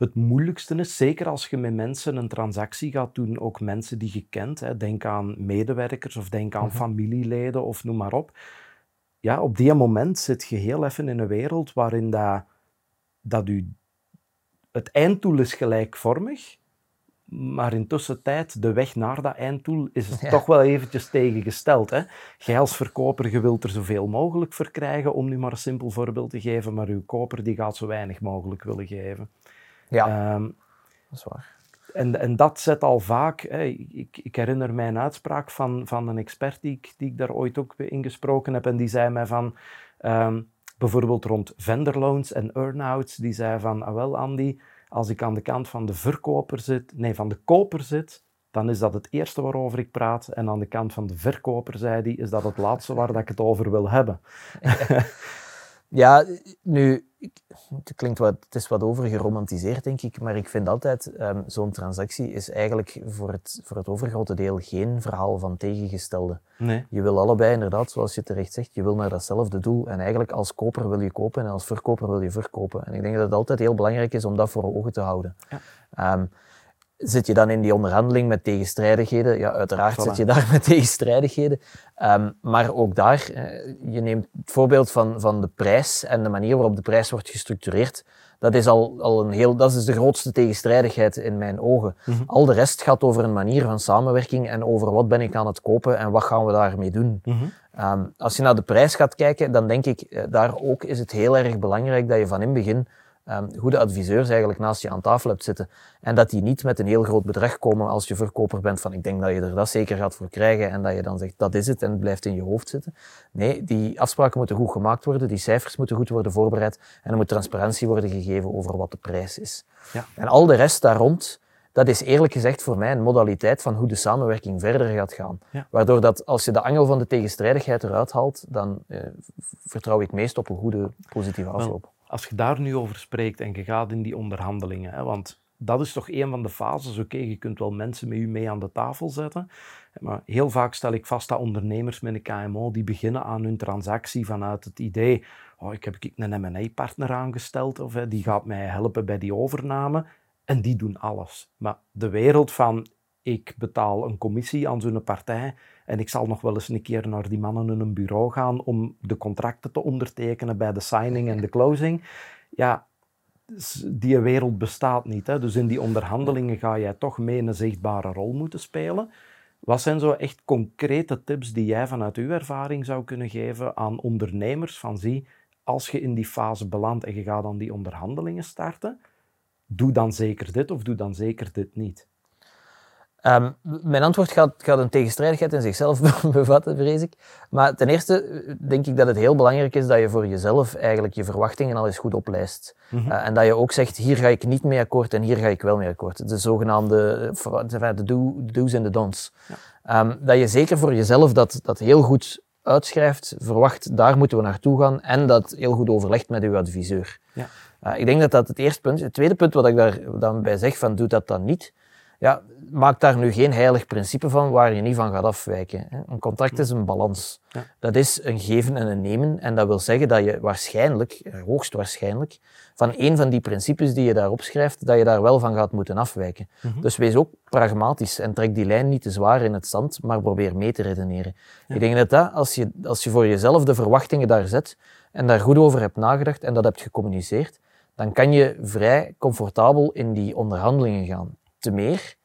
het moeilijkste is, zeker als je met mensen een transactie gaat doen, ook mensen die je kent. Hè? Denk aan medewerkers of denk aan mhm. familieleden of noem maar op. Ja, op die moment zit je heel even in een wereld waarin dat, dat je het einddoel is gelijkvormig, maar intussen tijd, de weg naar dat einddoel is toch wel eventjes tegengesteld. Hè? Jij als verkoper, je wilt er zoveel mogelijk verkrijgen, om nu maar een simpel voorbeeld te geven, maar uw koper die gaat zo weinig mogelijk willen geven. Ja, um, dat is waar. En, en dat zet al vaak, hè, ik, ik, herinner mij een uitspraak van, van een expert die ik, die ik daar ooit ook ingesproken heb, en die zei mij van, um, bijvoorbeeld rond vendorloans en earn-outs, die zei van, ah wel Andy, als ik aan de kant van de verkoper zit, nee, van de koper zit, dan is dat het eerste waarover ik praat. En aan de kant van de verkoper, zei hij, is dat het laatste waar dat ik het over wil hebben. Ja, nu, het, klinkt wat, het is wat overgeromantiseerd, denk ik, maar ik vind altijd, um, zo'n transactie is eigenlijk voor het, voor het overgrote deel geen verhaal van tegengestelde. Nee. Je wil allebei inderdaad, zoals je terecht zegt, je wil naar datzelfde doel. En eigenlijk als koper wil je kopen en als verkoper wil je verkopen. En ik denk dat het altijd heel belangrijk is om dat voor ogen te houden. Ja. Um, Zit je dan in die onderhandeling met tegenstrijdigheden? Ja, uiteraard zit je daar met tegenstrijdigheden. Um, maar ook daar, eh, je neemt het voorbeeld van, van de prijs en de manier waarop de prijs wordt gestructureerd. Dat is al, al een heel, dat is de grootste tegenstrijdigheid in mijn ogen. Mm Al de rest gaat over een manier van samenwerking en over wat ben ik aan het kopen en wat gaan we daarmee doen. Mm -hmm. um, als je naar de prijs gaat kijken, dan denk ik, eh, daar ook is het heel erg belangrijk dat je van in begin um, goede adviseurs eigenlijk naast je aan tafel hebt zitten. En dat die niet met een heel groot bedrag komen als je verkoper bent van ik denk dat je er dat zeker gaat voor krijgen en dat je dan zegt dat is het en het blijft in je hoofd zitten. Nee, die afspraken moeten goed gemaakt worden, die cijfers moeten goed worden voorbereid en er moet transparantie worden gegeven over wat de prijs is. Ja. En al de rest daar rond, dat is eerlijk gezegd voor mij een modaliteit van hoe de samenwerking verder gaat gaan. Waardoor dat als je de angel van de tegenstrijdigheid eruit haalt, dan eh, vertrouw ik meest op een goede positieve afloop. Als je daar nu over spreekt en je gaat in die onderhandelingen, hè, want dat is toch een van de fases. Oké, je kunt wel mensen met u mee aan de tafel zetten, maar heel vaak stel ik vast dat ondernemers met een KMO die beginnen aan hun transactie vanuit het idee, oh, ik heb een M&A-partner aangesteld of hè, die gaat mij helpen bij die overname en die doen alles. Maar de wereld van ik betaal een commissie aan zo'n partij en ik zal nog wel eens een keer naar die mannen in een bureau gaan om de contracten te ondertekenen bij de signing en de closing. Ja, die wereld bestaat niet. Hè? Dus in die onderhandelingen ga jij toch mee een zichtbare rol moeten spelen. Wat zijn zo echt concrete tips die jij vanuit uw ervaring zou kunnen geven aan ondernemers van zie, als je in die fase belandt en je gaat dan die onderhandelingen starten, doe dan zeker dit of doe dan zeker dit niet? Um, mijn antwoord gaat, gaat, een tegenstrijdigheid in zichzelf bevatten, vrees ik. Maar ten eerste eh, denk ik dat het heel belangrijk is dat je voor jezelf eigenlijk je verwachtingen al eens goed oplijst. Mm en dat je ook zegt, hier ga ik niet mee akkoord en hier ga ik wel mee akkoord. De zogenaamde eh, de do, do's en de don'ts. Ja. Um, dat je zeker voor jezelf dat, dat heel goed uitschrijft, verwacht, daar moeten we naartoe gaan en dat heel goed overlegt met uw adviseur. Ja. Uh, ik denk dat dat het eerste punt is. Het tweede punt wat ik daar dan bij zeg, van doe dat dan niet, ja, maak daar nu geen heilig principe van waar je niet van gaat afwijken. Een contract is een balans. Ja. Dat is een geven en een nemen. En dat wil zeggen dat je waarschijnlijk, hoogstwaarschijnlijk, van een van die principes die je daarop schrijft, dat je daar wel van gaat moeten afwijken. Mhm. Dus wees ook pragmatisch en trek die lijn niet te zwaar in het zand, maar probeer mee te redeneren. Ik denk dat, dat als, je, als je voor jezelf de verwachtingen daar zet en daar goed over hebt nagedacht en dat hebt gecommuniceerd, dan kan je vrij comfortabel in die onderhandelingen gaan. Te meer,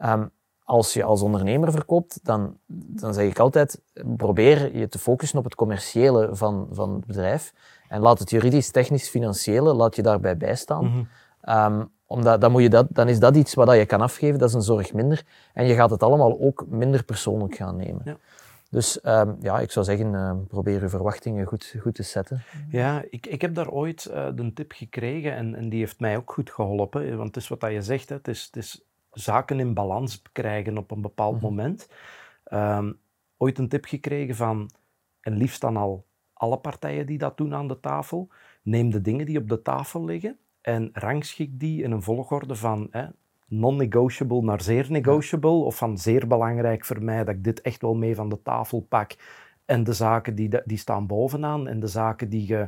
ehm, als je als ondernemer verkoopt, dan, dan zeg ik altijd, probeer je te focussen op het commerciële van, van het bedrijf en laat het juridisch, technisch, financiële, laat je daarbij bijstaan. Mm -hmm. omdat dan, moet je dat, dan is dat iets wat je kan afgeven, dat is een zorg minder. En je gaat het allemaal ook minder persoonlijk gaan nemen. Ja. Dus um, ja, ik zou zeggen, uh, probeer je verwachtingen goed, goed te zetten. Ja, ik, ik heb daar ooit uh, een tip gekregen en, en die heeft mij ook goed geholpen. Want het is wat je zegt, hè, het, is, het is zaken in balans krijgen op een bepaald mm -hmm. moment. Um, ooit een tip gekregen van, en liefst dan al alle partijen die dat doen aan de tafel, neem de dingen die op de tafel liggen en rangschik die in een volgorde van hè, non-negotiable naar zeer negotiable, of van zeer belangrijk voor mij dat ik dit echt wel mee van de tafel pak. En de zaken die, die staan bovenaan en de zaken die je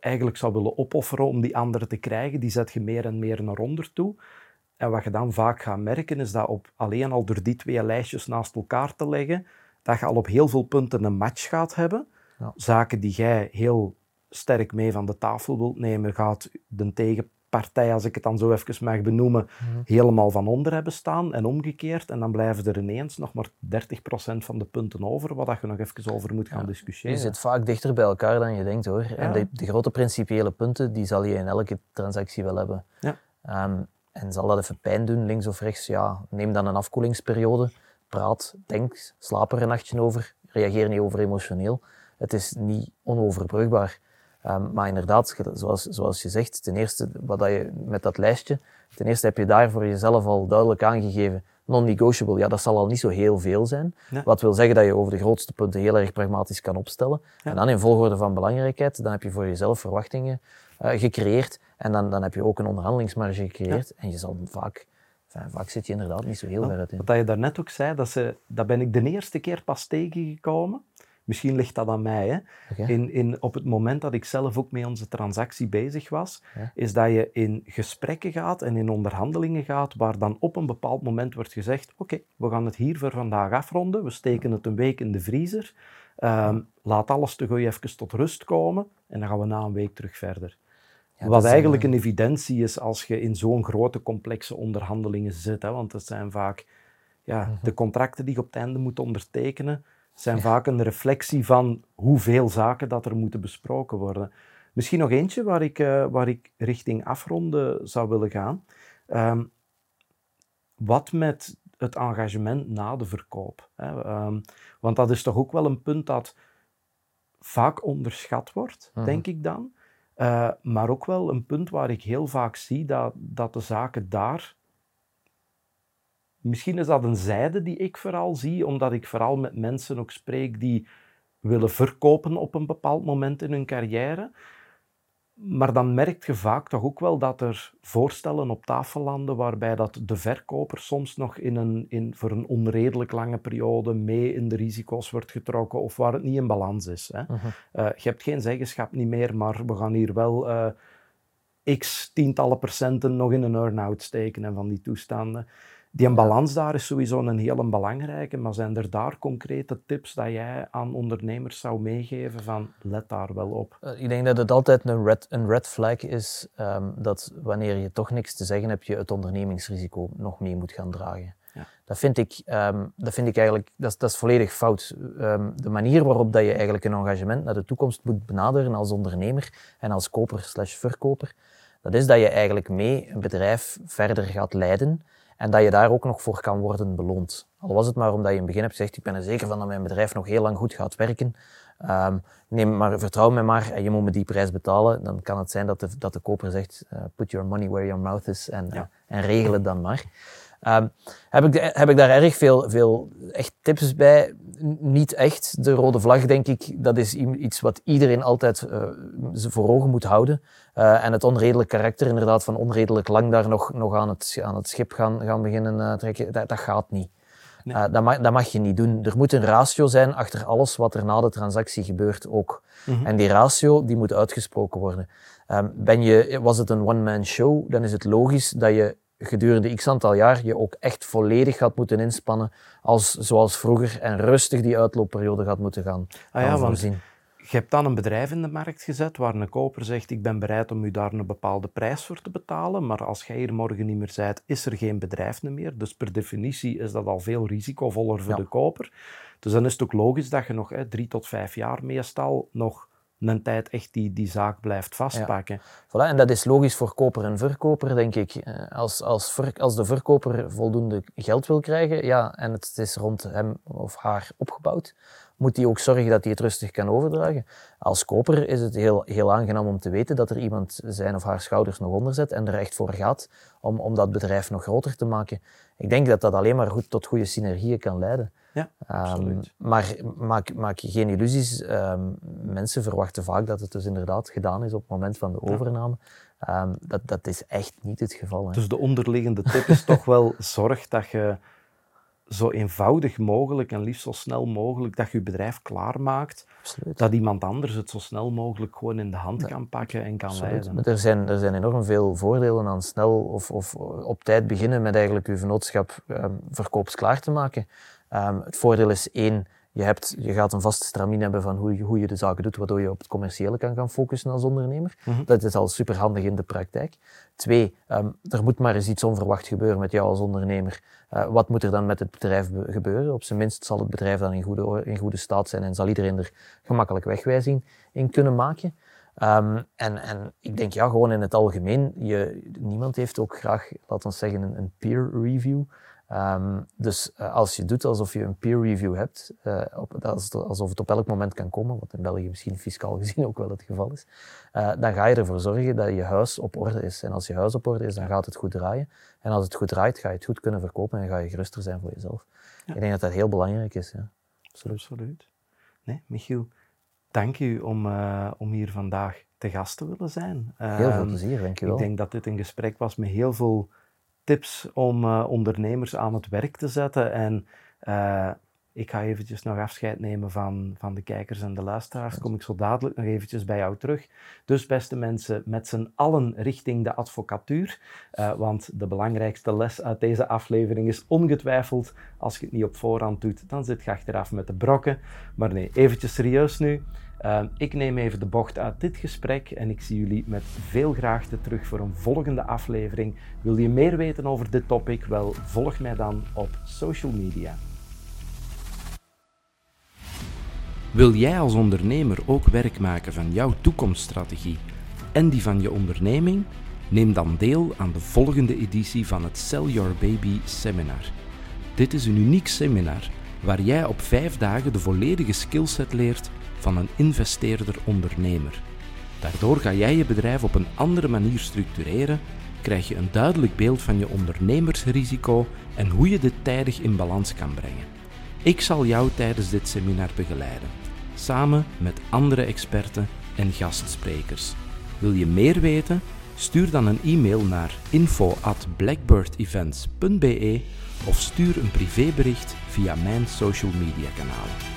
eigenlijk zou willen opofferen om die andere te krijgen, die zet je meer en meer naar onder toe. En wat je dan vaak gaat merken, is dat op, alleen al door die twee lijstjes naast elkaar te leggen, dat je al op heel veel punten een match gaat hebben. Ja. Zaken die jij heel sterk mee van de tafel wilt nemen, gaat de tegen, partij, als ik het dan zo even mag benoemen, mhm. helemaal van onder hebben staan en omgekeerd. En dan blijven er ineens nog maar 30% van de punten over, wat je nog even over moet gaan discussiëren. Je zit vaak dichter bij elkaar dan je denkt hoor. En de, de, grote principiële punten, die zal je in elke transactie wel hebben. Ja. Um, en zal dat even pijn doen, links of rechts? Ja, neem dan een afkoelingsperiode. Praat, denk, slaap er een nachtje over. Reageer niet over emotioneel. Het is niet onoverbrugbaar. Um, maar inderdaad, zoals, zoals je zegt, ten eerste wat dat je met dat lijstje, ten eerste heb je daar voor jezelf al duidelijk aangegeven, non-negotiable, ja, dat zal al niet zo heel veel zijn. Wat wil zeggen dat je over de grootste punten heel erg pragmatisch kan opstellen. En dan in volgorde van belangrijkheid, dan heb je voor jezelf verwachtingen gecreëerd en dan, dan heb je ook een onderhandelingsmarge gecreëerd. En je zal vaak, enfin, vaak zit je inderdaad niet zo heel ver uit in. Wat je daarnet ook zei, dat, ze, dat ben ik de eerste keer pas tegengekomen. Misschien ligt dat aan mij. Hè? In, in, op het moment dat ik zelf ook met onze transactie bezig was, is dat je in gesprekken gaat en in onderhandelingen gaat, waar dan op een bepaald moment wordt gezegd: Oké, we gaan het hier voor vandaag afronden, we steken het een week in de vriezer, um, laat alles te gooi even tot rust komen en dan gaan we na een week terug verder. Ja, Wat eigenlijk een... een evidentie is als je in zo'n grote, complexe onderhandelingen zit. Hè? Want dat zijn vaak ja, mhm. de contracten die je op het einde moet ondertekenen zijn vaak een reflectie van hoeveel zaken dat er moeten besproken worden. Misschien nog eentje waar ik, uh, waar ik richting afronden zou willen gaan. Ehm, wat met het engagement na de verkoop? Hè? Ehm, want dat is toch ook wel een punt dat vaak onderschat wordt, mhm. denk ik dan. Uh, maar ook wel een punt waar ik heel vaak zie dat, dat de zaken daar. Misschien is dat een zijde die ik vooral zie, omdat ik vooral met mensen ook spreek die willen verkopen op een bepaald moment in hun carrière. Maar dan merk je vaak toch ook wel dat er voorstellen op tafel landen waarbij dat de verkoper soms nog in een, in, voor een onredelijk lange periode mee in de risico's wordt getrokken of waar het niet in balans is. Hè. Uh je hebt geen zeggenschap niet meer, maar we gaan hier wel uh, x tientallen procenten nog in een earn-out steken en van die toestanden. Die balans daar is sowieso een hele belangrijke, maar zijn er daar concrete tips dat jij aan ondernemers zou meegeven van let daar wel op? Eh, ik denk dat het altijd een red, een red flag is um, dat wanneer je toch niks te zeggen hebt, je het ondernemingsrisico nog mee moet gaan dragen. Ja. Dat, vind ik, um, dat vind ik eigenlijk, dat is, dat is volledig fout. Um, de manier waarop dat je eigenlijk een engagement naar de toekomst moet benaderen als ondernemer en als koper slash verkoper, dat is dat je eigenlijk mee een bedrijf verder gaat leiden en dat je daar ook nog voor kan worden beloond. Al was het maar omdat je in het begin hebt gezegd, ik ben er zeker van dat mijn bedrijf nog heel lang goed gaat werken. Um, neem maar, vertrouw me maar en je moet me die prijs betalen. Dan kan het zijn dat de, dat de koper zegt, uh, put your money where your mouth is en, uh, en regel het dan maar. Um, heb, ik, heb ik daar erg veel, veel echt tips bij? Niet echt. De rode vlag, denk ik, dat is iets wat iedereen altijd uh, voor ogen moet houden. Uh, en het onredelijk karakter, inderdaad, van onredelijk lang daar nog, nog aan, het, aan het schip gaan, gaan beginnen uh, trekken, dat, dat gaat niet. Nee. dat, mag, dat mag je niet doen. Er moet een ratio zijn achter alles wat er na de transactie gebeurt ook. Mm -hmm. En die ratio die moet uitgesproken worden. Um, ben je, was het een one-man show, dan is het logisch dat je gedurende x aantal jaar je ook echt volledig gaat moeten inspannen als zoals vroeger en rustig die uitloopperiode gaat moeten gaan, ah, ja, voorzien. Je hebt dan een bedrijf in de markt gezet waar een koper zegt ik ben bereid om u daar een bepaalde prijs voor te betalen, maar als jij hier morgen niet meer bent, is er geen bedrijf meer. Dus per definitie is dat al veel risicovoller voor de koper. Dus dan is het ook logisch dat je nog hè, drie tot vijf jaar meestal nog een tijd echt die, die zaak blijft vastpakken. Voilà, en dat is logisch voor koper en verkoper, denk ik. Eh, als, als, ver, als de verkoper voldoende geld wil krijgen ja, en het is rond hem of haar opgebouwd, moet hij ook zorgen dat hij het rustig kan overdragen. Als koper is het heel, heel aangenaam om te weten dat er iemand zijn of haar schouders nog onder zet en er echt voor gaat om, om dat bedrijf nog groter te maken. Ik denk dat dat alleen maar goed tot goede synergieën kan leiden. Ja, um, maar maak, maak je geen illusies. Um, mensen verwachten vaak dat het dus inderdaad gedaan is op het moment van de overname. Um, dat, dat is echt niet het geval. Hè. Dus de onderliggende tip is toch wel zorg dat je zo eenvoudig mogelijk en liefst zo snel mogelijk dat je je bedrijf klaarmaakt. Absoluut. Dat iemand anders het zo snel mogelijk gewoon in de hand kan pakken en kan Absoluut. leiden. er zijn, er zijn enorm veel voordelen aan snel of, of op tijd beginnen met eigenlijk je vennootschap um, verkoopsklaar te maken. Um, het voordeel is één, je, hebt, je gaat een vaste stramine hebben van hoe je, hoe je de zaken doet, waardoor je op het commerciële kan gaan focussen als ondernemer. Mm Dat is al superhandig in de praktijk. Twee, um, er moet maar eens iets onverwacht gebeuren met jou als ondernemer. Uh, wat moet er dan met het bedrijf gebeuren? Op zijn minst zal het bedrijf dan in goede, in goede staat zijn en zal iedereen er gemakkelijk wegwijzing in kunnen maken. Um, en, en ik denk ja, gewoon in het algemeen, je, niemand heeft ook graag, laten we zeggen, een, een peer review. Um, dus uh, als je doet alsof je een peer review hebt, uh, op, alsof het op elk moment kan komen, wat in België misschien fiscaal gezien ook wel het geval is, uh, dan ga je ervoor zorgen dat je huis op orde is. En als je huis op orde is, dan gaat het goed draaien. En als het goed draait, ga je het goed kunnen verkopen en ga je geruster zijn voor jezelf. Ja. Ik denk dat dat heel belangrijk is. Ja. Absoluut. Absoluut. Nee, Michiel, dank u om, om hier vandaag te gast te willen zijn. Heel veel ehm, plezier, dank je wel. Ik denk dat dit een gesprek was met heel veel tips om uh, ondernemers aan het werk te zetten. En uh, ik ga eventjes nog afscheid nemen van, van de kijkers en de luisteraars. Kom ik zo dadelijk nog eventjes bij jou terug. Dus beste mensen, met z'n allen richting de advocatuur. Uh, want de belangrijkste les uit deze aflevering is ongetwijfeld, als je het niet op voorhand doet, dan zit je achteraf met de brokken. Maar nee, eventjes serieus nu. Uh, ik neem even de bocht uit dit gesprek en ik zie jullie met veel graagte terug voor een volgende aflevering. Wil je meer weten over dit topic? Wel, volg mij dan op social media. Wil jij als ondernemer ook werk maken van jouw toekomststrategie en die van je onderneming? Neem dan deel aan de volgende editie van het Sell Your Baby Seminar. Dit is een uniek seminar waar jij op vijf dagen de volledige skillset leert van een investeerder-ondernemer. Daardoor ga jij je bedrijf op een andere manier structureren, krijg je een duidelijk beeld van je ondernemersrisico en hoe je dit tijdig in balans kan brengen. Ik zal jou tijdens dit seminar begeleiden, samen met andere experten en gastsprekers. Wil je meer weten? Stuur dan een e-mail naar info@blackbirdevents.be of stuur een privébericht via mijn social media kanalen.